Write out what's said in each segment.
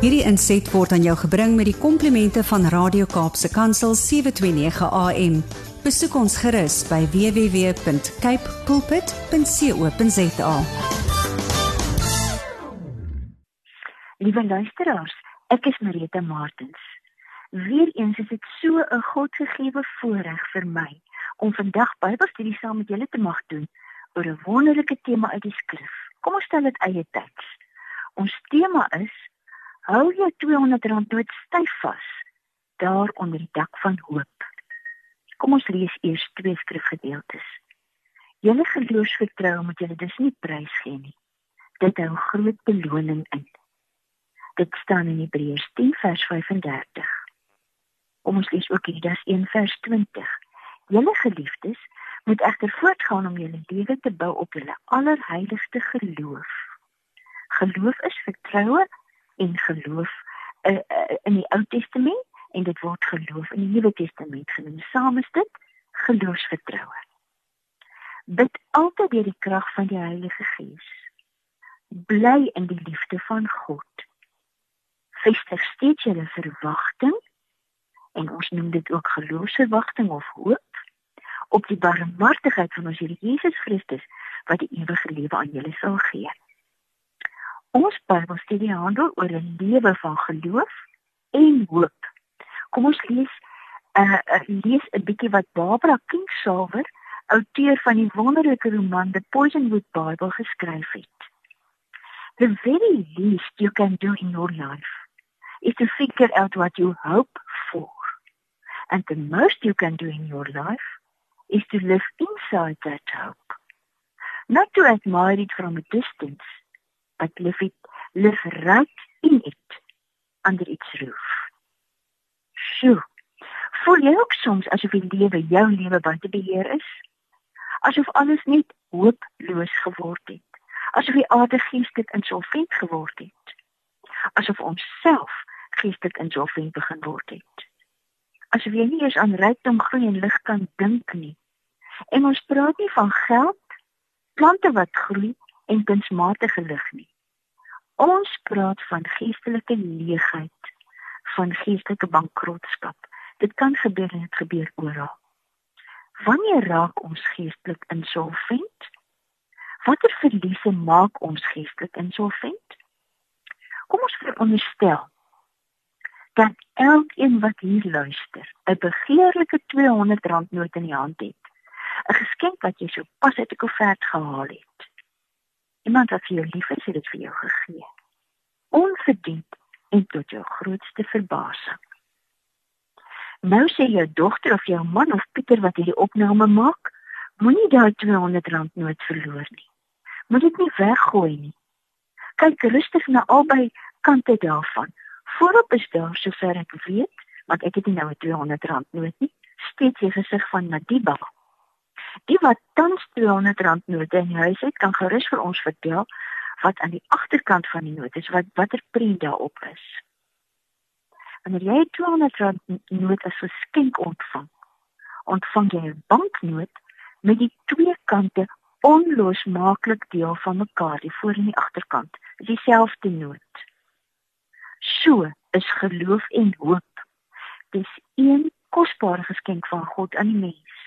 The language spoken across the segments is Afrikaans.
Hierdie inset word aan jou gebring met die komplimente van Radio Kaapse Kansel 729 AM. Besoek ons gerus by www.cape pulpit.co.za. Liewe luisteraars, ek is Marita Martins. Weereens is dit so 'n Godgegewe voorreg vir my om vandag Bybelstudie saam met julle te mag doen oor 'n wonderlike tema uit die skrif. Kom ons stel dit eie teks. Ons tema is Hou jou 200 rand noot styf vas daar onder die dak van hoop. Kom ons lees eers twee skrifgedeeltes. Julle geloofsvertroue moet julle dus nie prys gee nie. Dit hou groot beloning in. Dit staan in Hebreërs 10 vers 35. Kom ons lees ook hier das 1 vers 20. Julle geliefdes moet egter voortgaan om julle lewe te bou op julle allerheiligste geloof. Geloof is vertroue en geloof uh, uh, in die Ou Testament en dit word geloof in die Nuwe Testament genoem. Saam is dit geloofsvertroue. Bid altyd deur die krag van die Heilige Gees. Bly in die liefde van God. Vestig steeds julle verwagting en ons noem dit ook geloofsverwagting of hoop op die barmhartigheid van ons Here Jesus Christus wat die ewige lewe aan julle sal gee. Ons Bybelstudie handel oor 'n lewe van geloof en hoop. Kom ons lees 'n uh, uh, lees 'n bietjie wat Barbara Kingsolver, outeur van die wonderlike roman The Poisonwood Bible geskryf het. The very least you can do in your life is to figure out what you hope for. And the most you can do in your life is to live inside that hope. Not to admire it from a distance, but live it, live right in it under its roof. Sjoe. Voel jy ook soms asof die lewe jou lewe buite beheer is? Asof alles net hooploos geword het? Asof die aarde geestelik insolvent geword het? Asof ons self geestelik insolvent begin word het? Asof jy nie eens aan rykdom, groei en lig kan dink nie. En ons praat nie van geld, plante wat groei en kunsmatige lig nie. Ons praat van geestelike leegheid, van geestelike bankrotskap. Dit kan gebeur en dit gebeur oral. Wanneer raak ons geestelik insolvent? Watter verliese maak ons geestelik insolvent? Kom ons veronderstel dat elkeen wat hier luister, 'n begeerlike R200 noot in die hand het. 'n Geskenk wat jy sopas uit 'n koevert gehaal het. Iemand wat vir jou lief is, het dit vir jou gegee. Onverdiend en tot jou grootste verbasing. Nou sê jou dogter of jou man of Pieter wat hierdie opname maak, moenie daai R200 noot verloor nie. Moet dit nie weggooi nie. Kyk rustig na albei kante daarvan. Voorop is daar sover ek weet, want ek het nie nou 'n R200 noot nie, steeds die gesig van Madiba. Die wat tans R200 note in die huis het, kan gerus vir ons vertel wat aan die agterkant van die noot is, wat watter prent daarop is. Wanneer jy R200 noot as 'n skenk ontvang, ontvang jy 'n banknoot met die twee kante onlosmaaklik deel van mekaar, die voor en die agterkant, dieselfde noot. So is geloof en hoop. Dis een kosbare geskenk van God aan die mens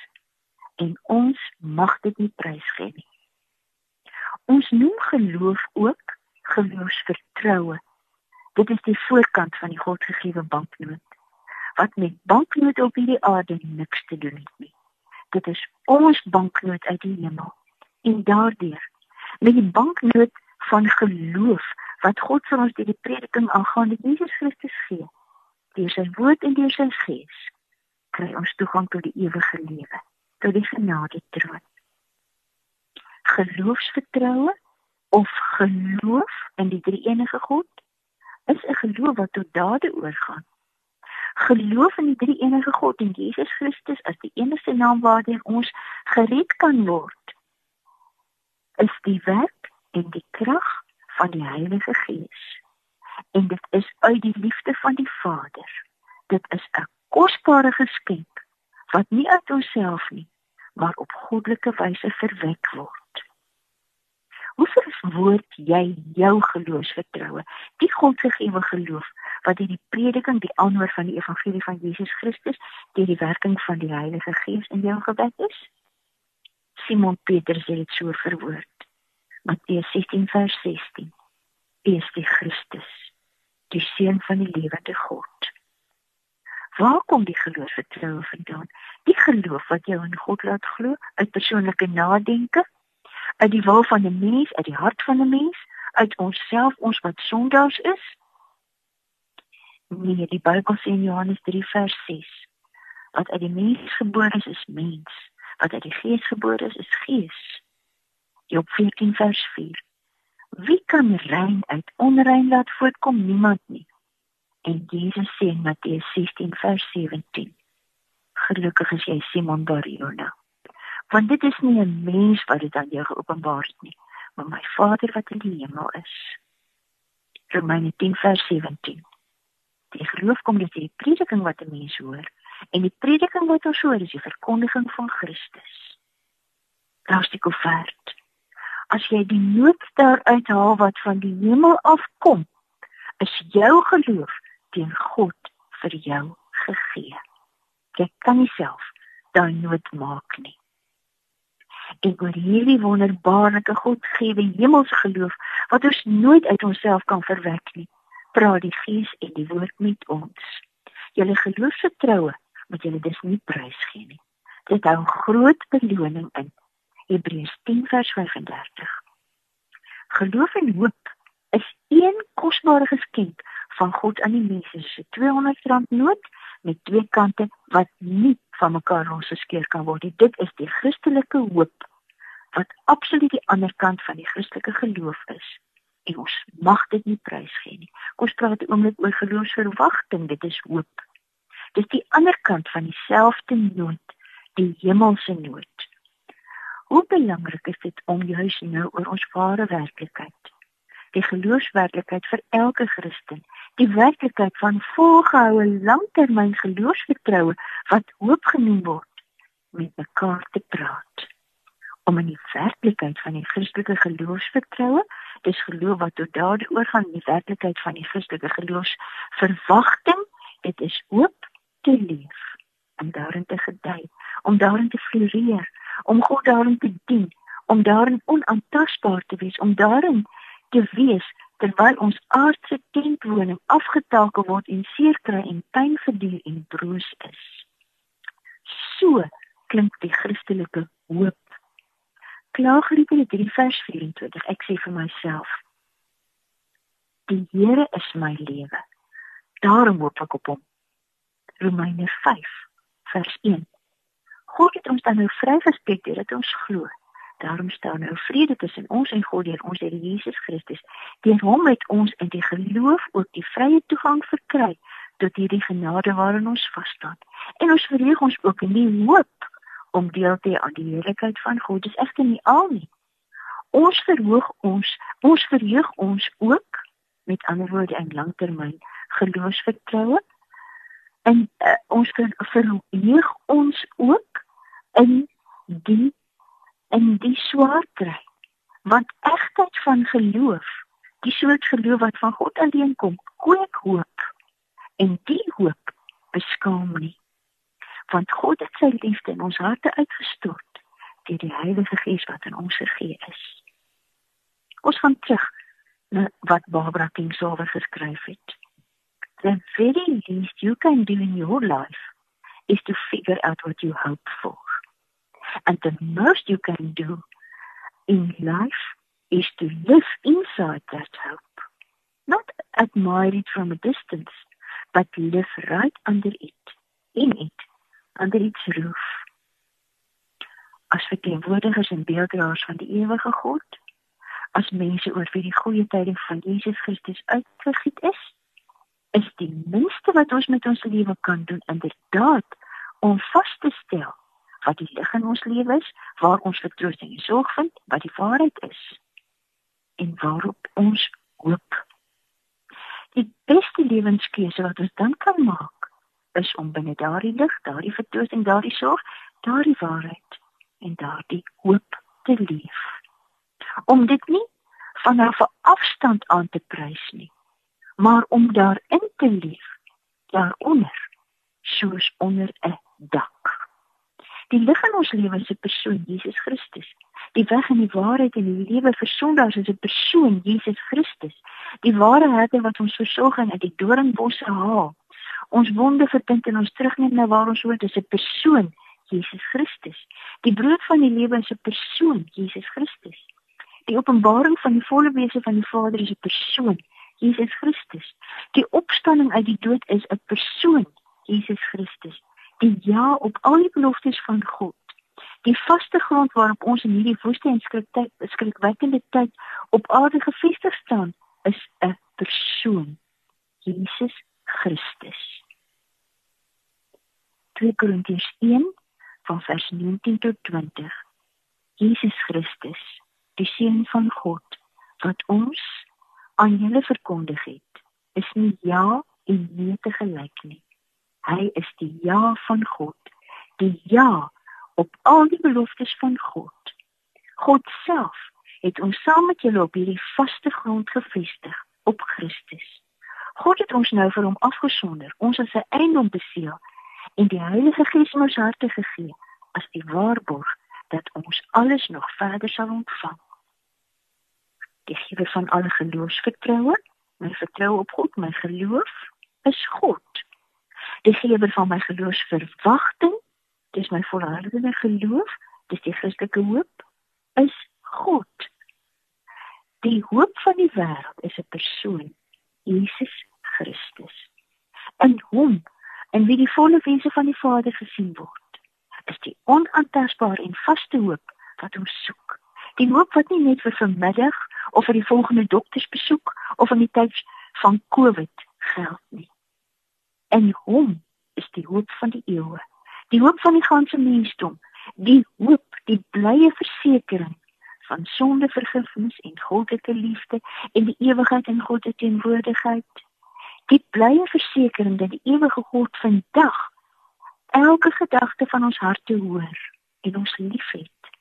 en ons mag dit nie prysgee nie. Ons noem geloof ook geloofsvertroue. Dit is die voorkant van die Godgegewe banknoot. Wat met banknoot op hierdie aarde niks te doen het nie. Dit is ons banknoot uit die hemel. En daardeur met die banknoot van geloof wat God vir ons deur die prediking aangaande Jesus Christus gee, deur sy woord en deur sy gees, kry ons toegang tot die ewige lewe tot die genade troon. Geloofsvertroue of geloof in die drie enige God is 'n geloof wat tot dade oorgaan. Geloof in die drie enige God en Jesus Christus as die enigste naam waardeur ons gered kan word is die werk en die krag van die Heilige Gees. En dit is uit die liefde van die Vader. Dit is 'n kosbare geskenk wat nie uit onsself nie, maar op goddelike wyse verwek word. Hoe verwoord jy jou geloofsvertroue? Die Godgegewe geloof wat deur die prediking, die aanhoor van die evangelie van Jesus Christus, deur die werking van die Heilige Gees in jou gewet is? Simon Petrus het dit so verwoord. Matteus 16 vers 16. U is die Christus, die seun van die lewende God. Waar kom die geloof vertroue vandaan? Die geloof wat jou in God laat glo uit persoonlike nadenke, uit die wil van 'n mens, uit die hart van 'n mens, uit onsself, ons wat sondaars is. Nee, die Bybel sê in Johannes 3 vers 6 wat uit die mens gebore is, is mens, wat uit die gees gebore is, is gees. Job 14 vers 4 Wie kan rein uit onrein laat voortkom? Niemand nie. En Jesus sê in Matteus 16 vers 17: Gelukkig is jy Simon Barjona. Want dit is nie 'n mens wat dit aan jou geopenbaar het nie, maar my Vader wat in die hemel is. Romeine 10 vers 17. Die geloof kom deur die prediking wat 'n mens hoor, en die prediking wat ons hoor is die verkondiging van Christus. Daar's die koffert as jy die nood daar uithaal wat van die hemel afkom, is jou geloof teen God vir jou gegee. Jy kan nie self daai nood maak nie. Ek oor hierdie wonderbaarlike Godgewe hemelse geloof wat ons nooit uit onsself kan verwek nie, praat die Gees en die Woord met ons. Julle geloofsvertroue moet julle dus nie prys gee nie. Dit hou groot beloning in Hebreërs 10 vers 35. Geloof en hoop is een kosbare geskenk van God aan die mense. Dit is 'n R200 noot met twee kante wat nie van mekaar losgeskeur kan word nie. Dit is die Christelike hoop wat absoluut die ander kant van die Christelike geloof is. En ons mag dit nie prysgee nie. Kom ons praat 'n oomblik oor geloofsverwagting. Dit is hoop. Dis die ander kant van dieselfde noot, die hemelse noot. Hoe belangrik is dit om juis nou oor ons ware werklikheid, die geloofswerklikheid vir elke Christen, die werklikheid van volgehoue langtermyn geloofsvertroue wat hoop genoem word, met mekaar te praat. Om in die werklikheid van die Christelike geloofsvertroue, dis geloof wat tot dade oorgaan in die werklikheid van die Christelike geloofsverwagting, dit is hoop te leef om daarin te gedei, om daarin te floreer om God daarin te dien, om daarin onaantastbaar te wees, om daarin te wees terwyl ons aardse tentwoning afgetakel word en seer kry en pyn verduur en broos is. So klink die Christelike hoop. Klaagliedere 3 vers 24. Ek sê vir myself: Die Here is my lewe. Daarom hoop ek op hom. Romeine 5 vers 1. God het ons dan nou vrygespreek deurdat ons glo. Daarom staan nou vrede tussen ons en God deur ons Here Jesus Christus. Deur hom het ons in die geloof ook die vrye toegang verkry tot hierdie genade waarin ons vas staan. En ons verheug ons ook in die hoop om deel te hê aan die heerlikheid van God. Dis egter nie al nie. Ons verhoog ons, ons verheug ons ook met ander woorde in langtermyn geloofsvertroue en uh, ons verhoog ons ook in die in die swaar kry. Want egtheid van geloof, die soort geloof wat van God alleen kom, kweek hoop. En die hoop beskaam nie. Want God het sy liefde in ons harte uitgestort deur die Heilige Gees wat in ons gegee is. Ons gaan terug na wat Barbara Kingsolver geskryf het. The very least you can do in your life is to figure out what you hope for. And the most you can do in life is to live inside that hope. Not admire it from a distance, but live right under it, in it, under its roof. As verteenwoordigers en beelddraers van die ewige God, as mense oor wie die goeie tyding van Jesus Christus uitgegiet is, is die minste wat ons met ons lewe kan doen inderdaad om vas te stel wat die lig in ons lewe is, waar ons vertroosting en sorg vind, wat die waarheid is en waarop ons hoop. Die beste lewenskeuse wat ons dan kan maak, is om binne daardie lig, daardie vertroosting, daardie sorg, daardie waarheid en daardie hoop te leef. Om dit nie vanaf 'n afstand aan te prys nie, maar om daarin te leef, daaronder, soos onder 'n dak. Die lig in ons lewe is 'n persoon, Jesus Christus. Die weg en die waarheid en die lewe vir sondaars is 'n persoon, Jesus Christus. Die ware herder wat ons versorg en uit die doringbosse haal. Ons wonde verbind en ons terugneem na waar ons hoort, is 'n persoon, Jesus Christus. Die brood van die lewe is 'n persoon, Jesus Christus. Die openbaring van die volle wese van die Vader is 'n persoon, Jesus Christus. Die opstanding uit die dood is 'n persoon, Jesus Christus. Die ja op al die beloftes van God. Die vaste grond waarop ons in hierdie woeste en skriktyd skrikwekkende tyd op aarde gefestig staan, is 'n persoon, Jesus Christus. 2 Korintiërs 1 van vers 19 tot 20. Jesus Christus, die seun van God wat ons aan julle verkondig het, is nie ja en nee te gelyk nie. Hy is die ja van God, die ja op al die beloftes van God. God self het ons saam met julle op hierdie vaste grond gevestig op Christus. God het ons nou vir hom afgesonder, ons as sy eiendom beseël en die Heilige Gees in ons harte gegee as die waarborg dat ons alles nog verder sal ontvang. Die gewer van alle geloofsvertroue, my vertroue op God, my geloof is God. Die gewer van my geloofsverwagting, dis my volhardende geloof, dis die Christelike hoop, is God. Die hoop van die wêreld is 'n persoon, Jesus Christus. In hom en wie die volle wese van die Vader gesien word, is die onaantastbare en vaste hoop wat ons soek. Die hoop wat nie net vir vanmiddag of vir die volgende doktersbesoek of in die tyd van COVID geld nie. En hom is die hoop van die eeue, die hoop van die ganse mensdom, die hoop, die blye versekering van sondevergifnis en goddelike liefde en die ewigheid in God se teenwoordigheid die blye versekering dat die ewige God vandag elke gedagte van ons harte hoor en ons liefhet.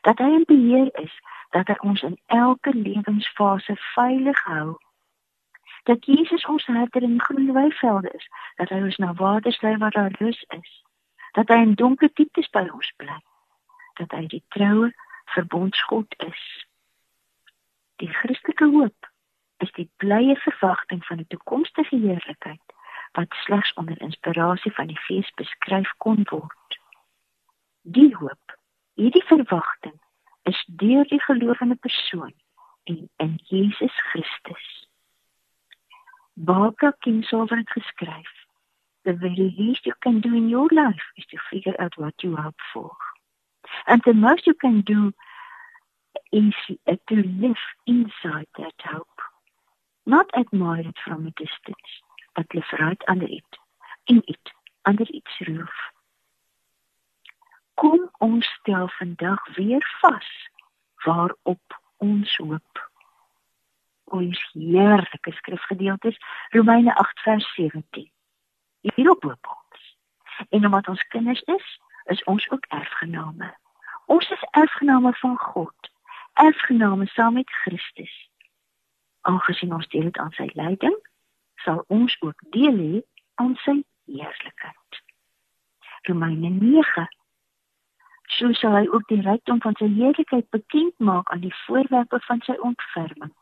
Dat hy in beheer is, dat hy ons in elke lewensfase veilig hou. Dat Jesus ons herder in groen weivelde is, dat hy ons na waters lei waar daar rus is. Dat hy in donker dieptes by ons bly. Dat hy die troue verbondsgod is. Die Christelike hoop is die blye verwagting van 'n toekomstige heerlikheid wat slegs onder inspirasie van die Gees beskryf kon word. Die hoop, hierdie verwagting is deur die gelowende persoon en in Jesus Christus. Baie kinsover het geskryf: The very least you can do in your life is to figure out what you hope for. And the most you can do is to live inside that hope not admire it from a distance, but live right under it, in it, under its roof. Kom ons stel vandag weer vas waarop ons hoop. Ons heerlike skrifgedeeltes Romeine 8 vers 17. Hierop hoop ons. En omdat ons kinders is, is ons ook erfgename. Ons is erfgename van God, erfgename saam met Christus aangesien ons deel het aan sy lyding, sal ons ook deel hê aan sy heerlikheid. Romeine 9 So sal hy ook die rykdom van sy heerlikheid bekend maak aan die voorwerpe van sy ontferming,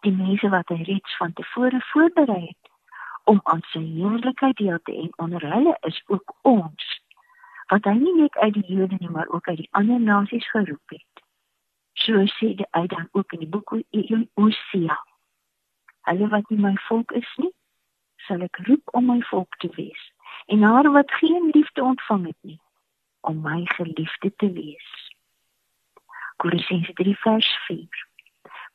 die mense wat hy reeds van tevore voorberei het om aan sy heerlikheid deel te hê onder hulle is ook ons wat hy nie net uit die Jode nie maar ook uit die ander nasies geroep het. So sê hy dan ook in die boek Hosea hulle wat nie my volk is nie, sal ek roep om my volk te wees. En haar wat geen liefde ontvang het nie, om my geliefde te wees. Kolossense 3 vers 4.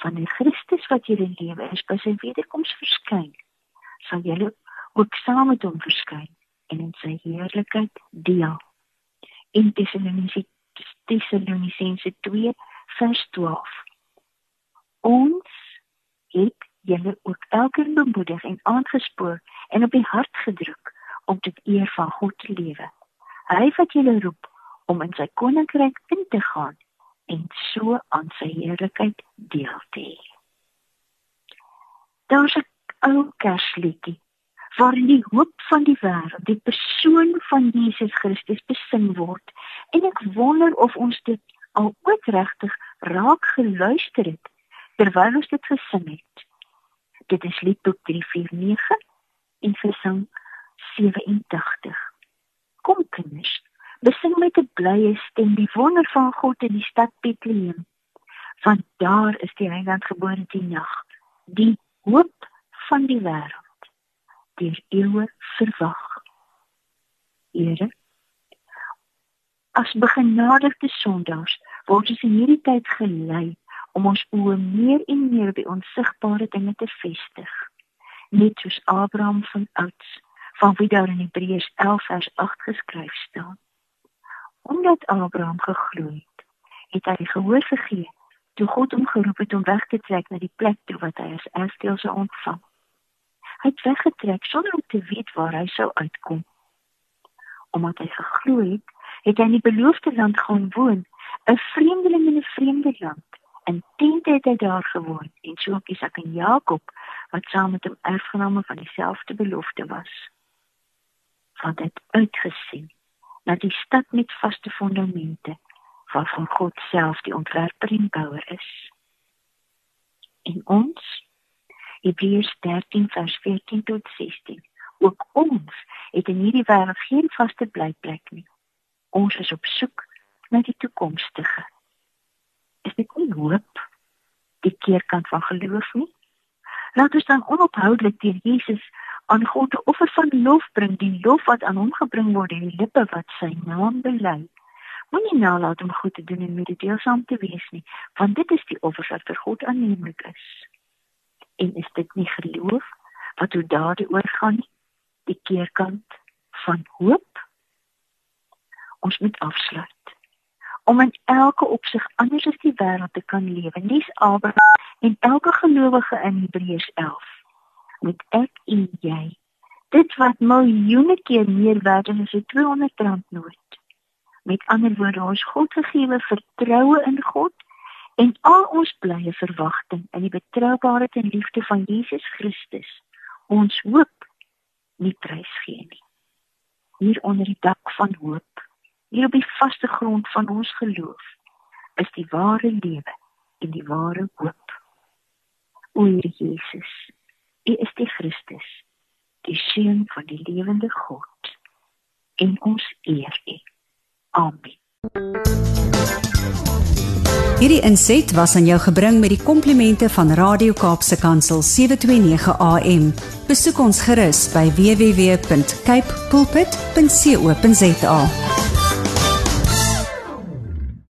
Van die Christus wat julle lewe is, by sy wederkoms verskyn, sal julle ook saam met hom verskyn en in sy heerlikheid deel. In Tessalonisense 2 vers 12. Ons het julle ook elkeen bemoedig en aangespoor en op die hart gedruk om tot eer van God te lewe. Hy wat julle roep om in sy koninkryk in te gaan en so aan sy heerlikheid deel te hê. Daar's 'n ou Kersliedjie waarin die hoop van die wêreld, die persoon van Jesus Christus besing word. En ek wonder of ons dit al ooit regtig raak geluister het terwyl ons dit gesing het. Dit is Liedboek 349 in versang 87. Kom kinders, besing met 'n blye stem die wonder van God in die stad Bethlehem. Want daar is die heiland gebore die nag, die hoop van die wêreld deur eeue verwag. Here As begenadigde sondaars word ons in hierdie tyd gelei om ons oë meer en meer by onsigbare dinge te vestig. Net soos Abraham van ouds, van wie daar in Hebreërs 11 vers 8 geskryf staan. Omdat Abraham geglo het, het hy gehoor gegee toe God hom geroep het om weg te trek na die plek toe wat hy as erfdeel sou ontvang. Hy het weggetrek sonder om te weet waar hy sou uitkom. Omdat hy geglo het, het hy in die beloofde land gaan woon, 'n vreemdeling in 'n vreemde land. En tente het hy daar gewoon en so ook Isak en Jakob wat saam met hom erfgename van dieselfde belofte was. Want hy het uitgesien na die stad met vaste fondamente waarvan God self die ontwerper en bouer is. En ons Hebreërs 13 vers 14 tot 16. Ook ons het in hierdie wêreld geen vaste blyplek nie. Ons is op soek na die toekomstige. Is dit nie hoop die keerkant van geloof nie? Laat ons dan onophoudelik deur Jesus aan God 'n offer van lof bring, die lof wat aan hom gebring word deur die lippe wat sy naam bely. Moenie nalat om goed te doen en mededeelsaam te wees nie, want dit is die offer wat vir God aanneemlik is. En is dit nie geloof wat hoe daardie oorgaan die keerkant van hoop. Ons moet afsluit. Om in elke opsig anders as die wêreld te kan lewe dis Abraham en elke gelowige in Hebreërs 11 moet ek en jy. Dit wat miljoene keer meer werd is as 'n 200 rand noot met ander woorde ons God gegee vertroue in God en al ons blye verwagting in die betroubaarheid en liefde van Jesus Christus ons hoop nie prys gee nie. Hier onder die dak van hoop hier op die vaste grond van ons geloof is die ware lewe en die ware hoop. O Jesus u is die Christus die seun van die lewende God en ons eer u amen Hierdie inset was aan jou gebring met die komplimente van Radio Kaapse Kansel 729 AM. Besoek ons gerus by www.cape pulpit.co.za.